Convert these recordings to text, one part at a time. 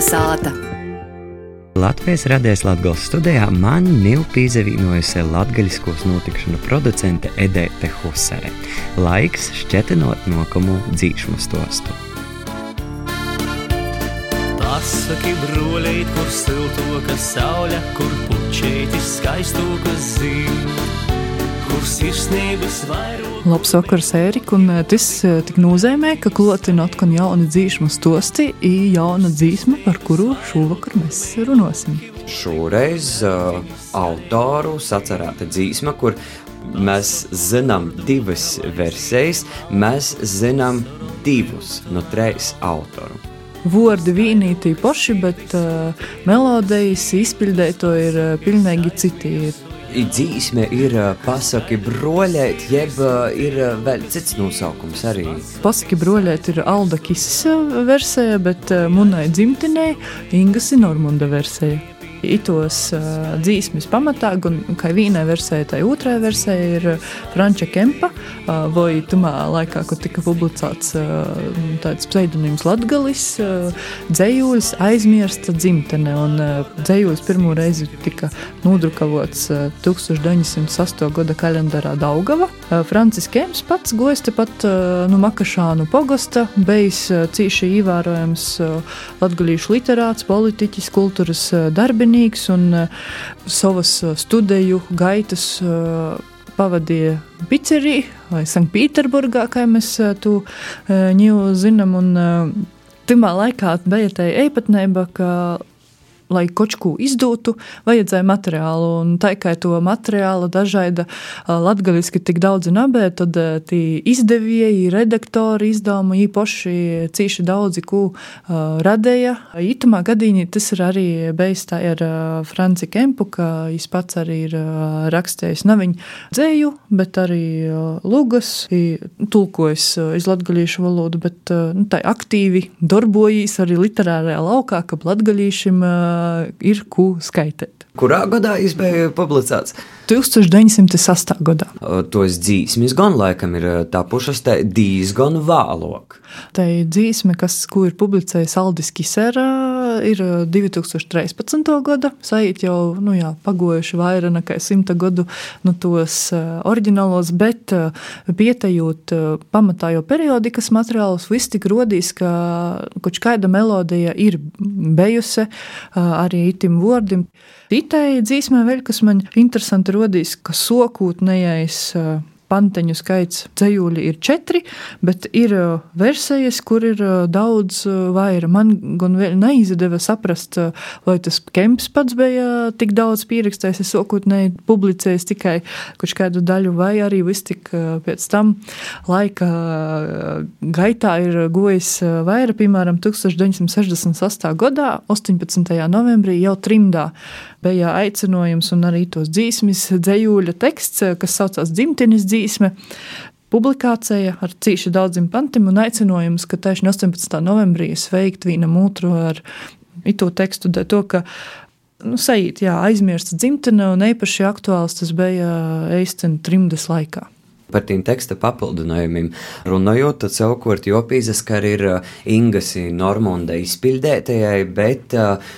Kalnasāta. Latvijas radijas Latvijas studijā man Nīlu pīzevīnojusi latgaļiskos notikšanu producente Edēte Husare. Laiks šķetinot nokamu dzīšmu stostu. Pasaki, brolīt, kur siltoka saule, kur pučētis skaistoka zīme, kur sirsnības vairāk. Labs vakars, Ērika, eh, tas eh, tik nozīmē, ka klotina atkal jauna dzīšma stosti, ir jauna dzīsma, par kuru šovakar mēs runāsim. Šoreiz uh, autoru sacerēta dzīsma, kur mēs zinām divas versijas, mēs zinām divus no trejas autoru. Vārdi vienīgi paši, bet uh, melodijas izpildēto ir uh, pilnīgi citi. Dzīsme ir pasaki broļēt, jeb ir vēl cits nosaukums arī. Pasaki broļēt ir Alda Kisas versija, bet munai dzimtenei Ingas ir Normunda versija itos uh, dzīsmes pamatā, gan kā vienai versijai, tai otrai versijai ir Franča Kempa, uh, vai tumā laikā, kad tika publicēts uh, tāds pseidonīms Latgalis, uh, dzējūļs aizmirsta dzimtene, un uh, dzējūļs pirmo reizi tika nodrukavots uh, 1908. gada kalendārā Daugava. Uh, Francis Kems pats gojas tepat uh, no Makašānu pogosta, bejs uh, cīši ievērojams uh, latgalīšu literāts, politiķis, kultūras uh, darbinieks, vainīgs un uh, savas uh, studiju gaitas uh, pavadīja Picerī vai Sanktpēterburgā, kā mēs to uh, zinām. Un, Timā laikā bija tā īpatnība, ka lai kaut ko izdotu, vajadzēja materiālu. Un tā kā to materiālu dažāda latgaļiski tik daudz nabē, tad tie izdevēji, redaktori izdevumi īpaši cīši daudzi, ko uh, radēja. Itamā gadījumā tas ir arī bijis tā ar uh, Franci Kempu, ka viņš pats arī ir uh, rakstījis naviņu dzēju, bet arī lugas, tulkojis iz latgaļiešu valodu, bet nu, tā aktīvi darbojas arī literārajā laukā, ka latgaļīšiem uh, ir ko skaitīt. Kurā gadā bija publicēts? 1908. gadā. Tos dzīsmes gan laikam ir tapušas diezgan vēlāk. Tā dzīsme, kas, ko ir publicējis Aldis Kisera, ir 2013. gada. Sajūt jau nu jā, pagojuši vairāk nekā simta gadu nu, tos oriģinālos, bet pietejot pamatā jau periodikas materiālus, viss tik rodīs, ka kaut kāda melodija ir bijusi arī itim vārdim. Itai dzīsmē vēl, kas man interesanti rodīs, ka sokūtnējais panteņu skaits dzējūļi ir četri, bet ir uh, versijas, kur ir uh, daudz uh, vairāk. Man gan neizdeva saprast, vai tas Kemps pats bija tik daudz pierakstējis, es sākotnēji publicējis tikai kaut kādu daļu, vai arī viss tik pēc tam laika gaitā ir gojis vairāk, piemēram, 1968. gadā, 18. novembrī jau trimdā bija aicinājums un arī tos dzīsmis dzējūļa teksts, kas saucās dzimtenes dzīsmis dzīsme. Publikācija ar cīši daudziem pantiem un aicinājums, ka tieši 18. novembrī sveikt vienam otru ar itu tekstu, to, ka nu, sajūt, jā, aizmirsts dzimtene un īpaši aktuāls tas bija Eistena trimdes laikā. Par tiem teksta papildinājumiem runājot, tad savukārt jopīzes, ka ir Ingas Normonda izpildētajai, bet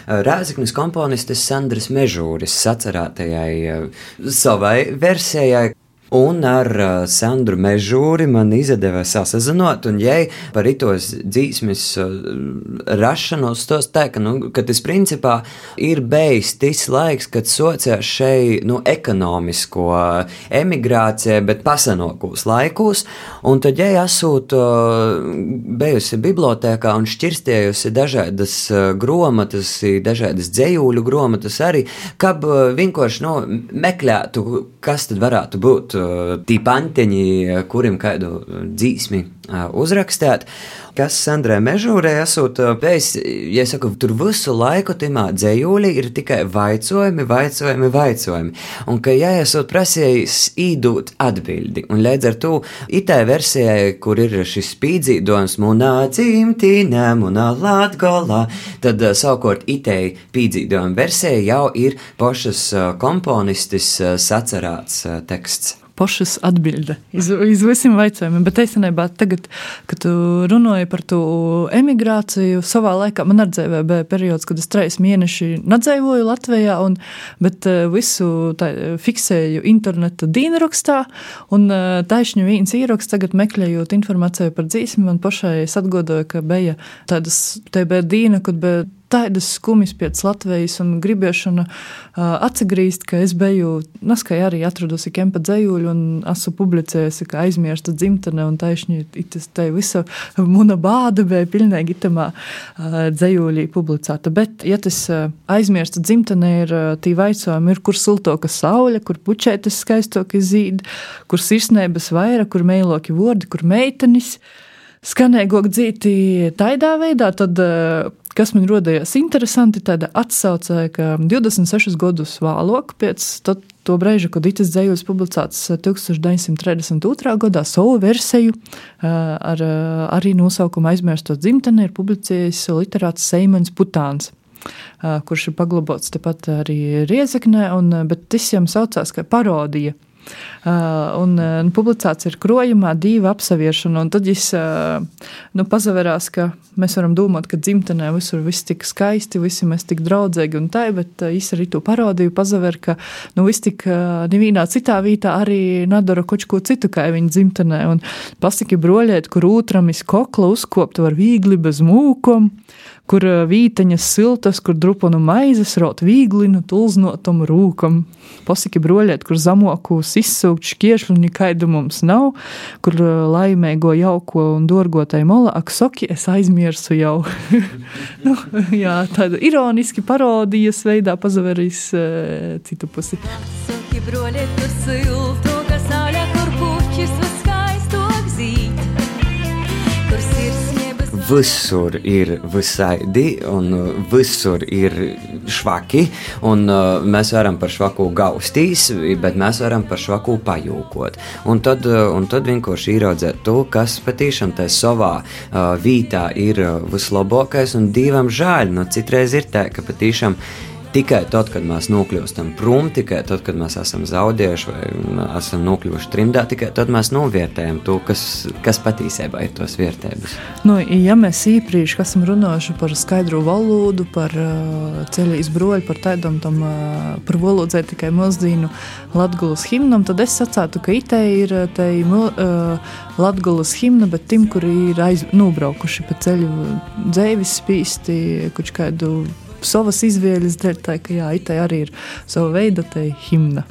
Rēzaknis komponistes Sandras Mežūris sacerētajai savai versijai, Un ar uh, Sandru Mežūri man izdevās sasazinot, un jai par itos dzīsmes uh, rašanos tos tā, ka, nu, ka tas principā ir bijis tas laiks, kad sociās šeit, nu, ekonomisko emigrācija, bet pasenokūs laikos, un tad jai esot uh, bijusi bibliotēkā un šķirstējusi dažādas uh, gromatas, dažādas dzējūļu gromatas arī, kab uh, vienkārši, nu, meklētu, kas tad varētu būt tī panteņi, kuriem kādu dzīsmi uzrakstīt. Kas Sandrē Mežūrē esot bijis, ja saku, tur visu laiku timā dzējūlī ir tikai vaicojumi, vaicojumi, vaicojumi. Un ka ja esot prasījis īdūt atbildi, un līdz ar to itē versijai, kur ir šis spīdzīdojums munā dzimtīnē, munā latgolā, tad savukārt itei pīdzīdojuma versija jau ir pašas komponistis sacerāts teksts. Pošas atbilde iz, iz visiem jautājumiem. Bet īstenībā, tagad, kad tu runāji par to emigrāciju, savā laikā man dzīvē bija periods, kad es trīs mēneši nedzēvoju Latvijā, un, bet eh, visu tā, fiksēju interneta dīnrakstā, eh, taisņu viens ieraksts tagad meklējot informāciju par dzīsmi, man pašai atgodoja, ka bija tādas, te bija dīna, kad bija tādas skumjas pēc Latvijas un gribiešana uh, atgriezt, ka es biju, naskai arī atradusi kempa dzējuļu un esmu publicējusi, ka aizmirsta dzimtene un taisni, te visa muna bāda bija pilnīgi itamā dzējuļī publicēta. Bet, ja tas aizmirsta dzimtene ir tī vaicojumi, ir kur siltoka saule, kur pučētas skaistoki zīd, kur sirsnēbas vaira, kur meiloki vordi, kur meitenis skanēgok dzīti tādā veidā, tad kas man rodījās interesanti, tāda atsauce, ka 26 gadus vēlāk, pēc to brīža, kad Itas dzējos publicēts 1932. gadā, savu versiju ar arī nosaukumu aizmirstot dzimteni ir publicējis literāts Seimans Putāns kurš ir paglabots tepat arī Riezeknē, un, bet tas jau saucās kā parodija. Uh, un, un publicēts ir krojumā divi apsaviešana, tad viņš uh, nu, pazaverās, ka mēs varam domāt, ka dzimtenē visur viss tik skaisti, visi mēs tik draudzīgi un tā, bet uh, viņš arī to parodīju, pazaver, ka nu, viss tik nevienā citā vietā arī nedara kaut ko citu, kā viņa dzimtenē, un pasaki broļēt, kur otram izkokla uzkopt var viegli bez mūkom, kur vīteņas siltas, kur drupanu maizes rot vīglinu tulznotam rūkam. Pasaki broļēt, kur zamokūs izsūkt šķiešļu nekaidu mums nav, kur laimēgo jauko un dorgotai mola, ak soki, es aizmirsu jau. nu, jā, tāda ironiski parodijas veidā pazaverīs uh, citu pusi. Soki broļēt, kur siltu, visur ir visaidi, un uh, visur ir švaki. Un, uh, mēs varam par švaku gaustīs, bet mēs varam par švaku pajūkot. Un tad, uh, un tad vienkārši ieraudzēt to, kas patiešām tajā savā uh, vītā ir uh, vislabākais, un divam žēl. Nu, citreiz ir tā, ka patiešām Tikai tad, kad mēs nokļūstam prom, tikai tad, kad mēs esam zaudējuši vai esam nokļuvuši trimdā, tikai tad mēs novērtējam to, kas, kas patiesībā ir tos vērtības. Nu, ja mēs īpaši esam runājuši par skaidru valodu, par uh, ceļu izbroļu, par tādam tam, uh, par valodzē tikai mazdīnu Latgulas himnam, tad es sacātu, ka itē ir tai uh, Latgulas himna, bet tim, kuri ir aiz, nobraukuši pa ceļu dzēvis spīsti, kuč kādu savas izvēles dēļ, tā ka jā, itai arī ir sava veida himna.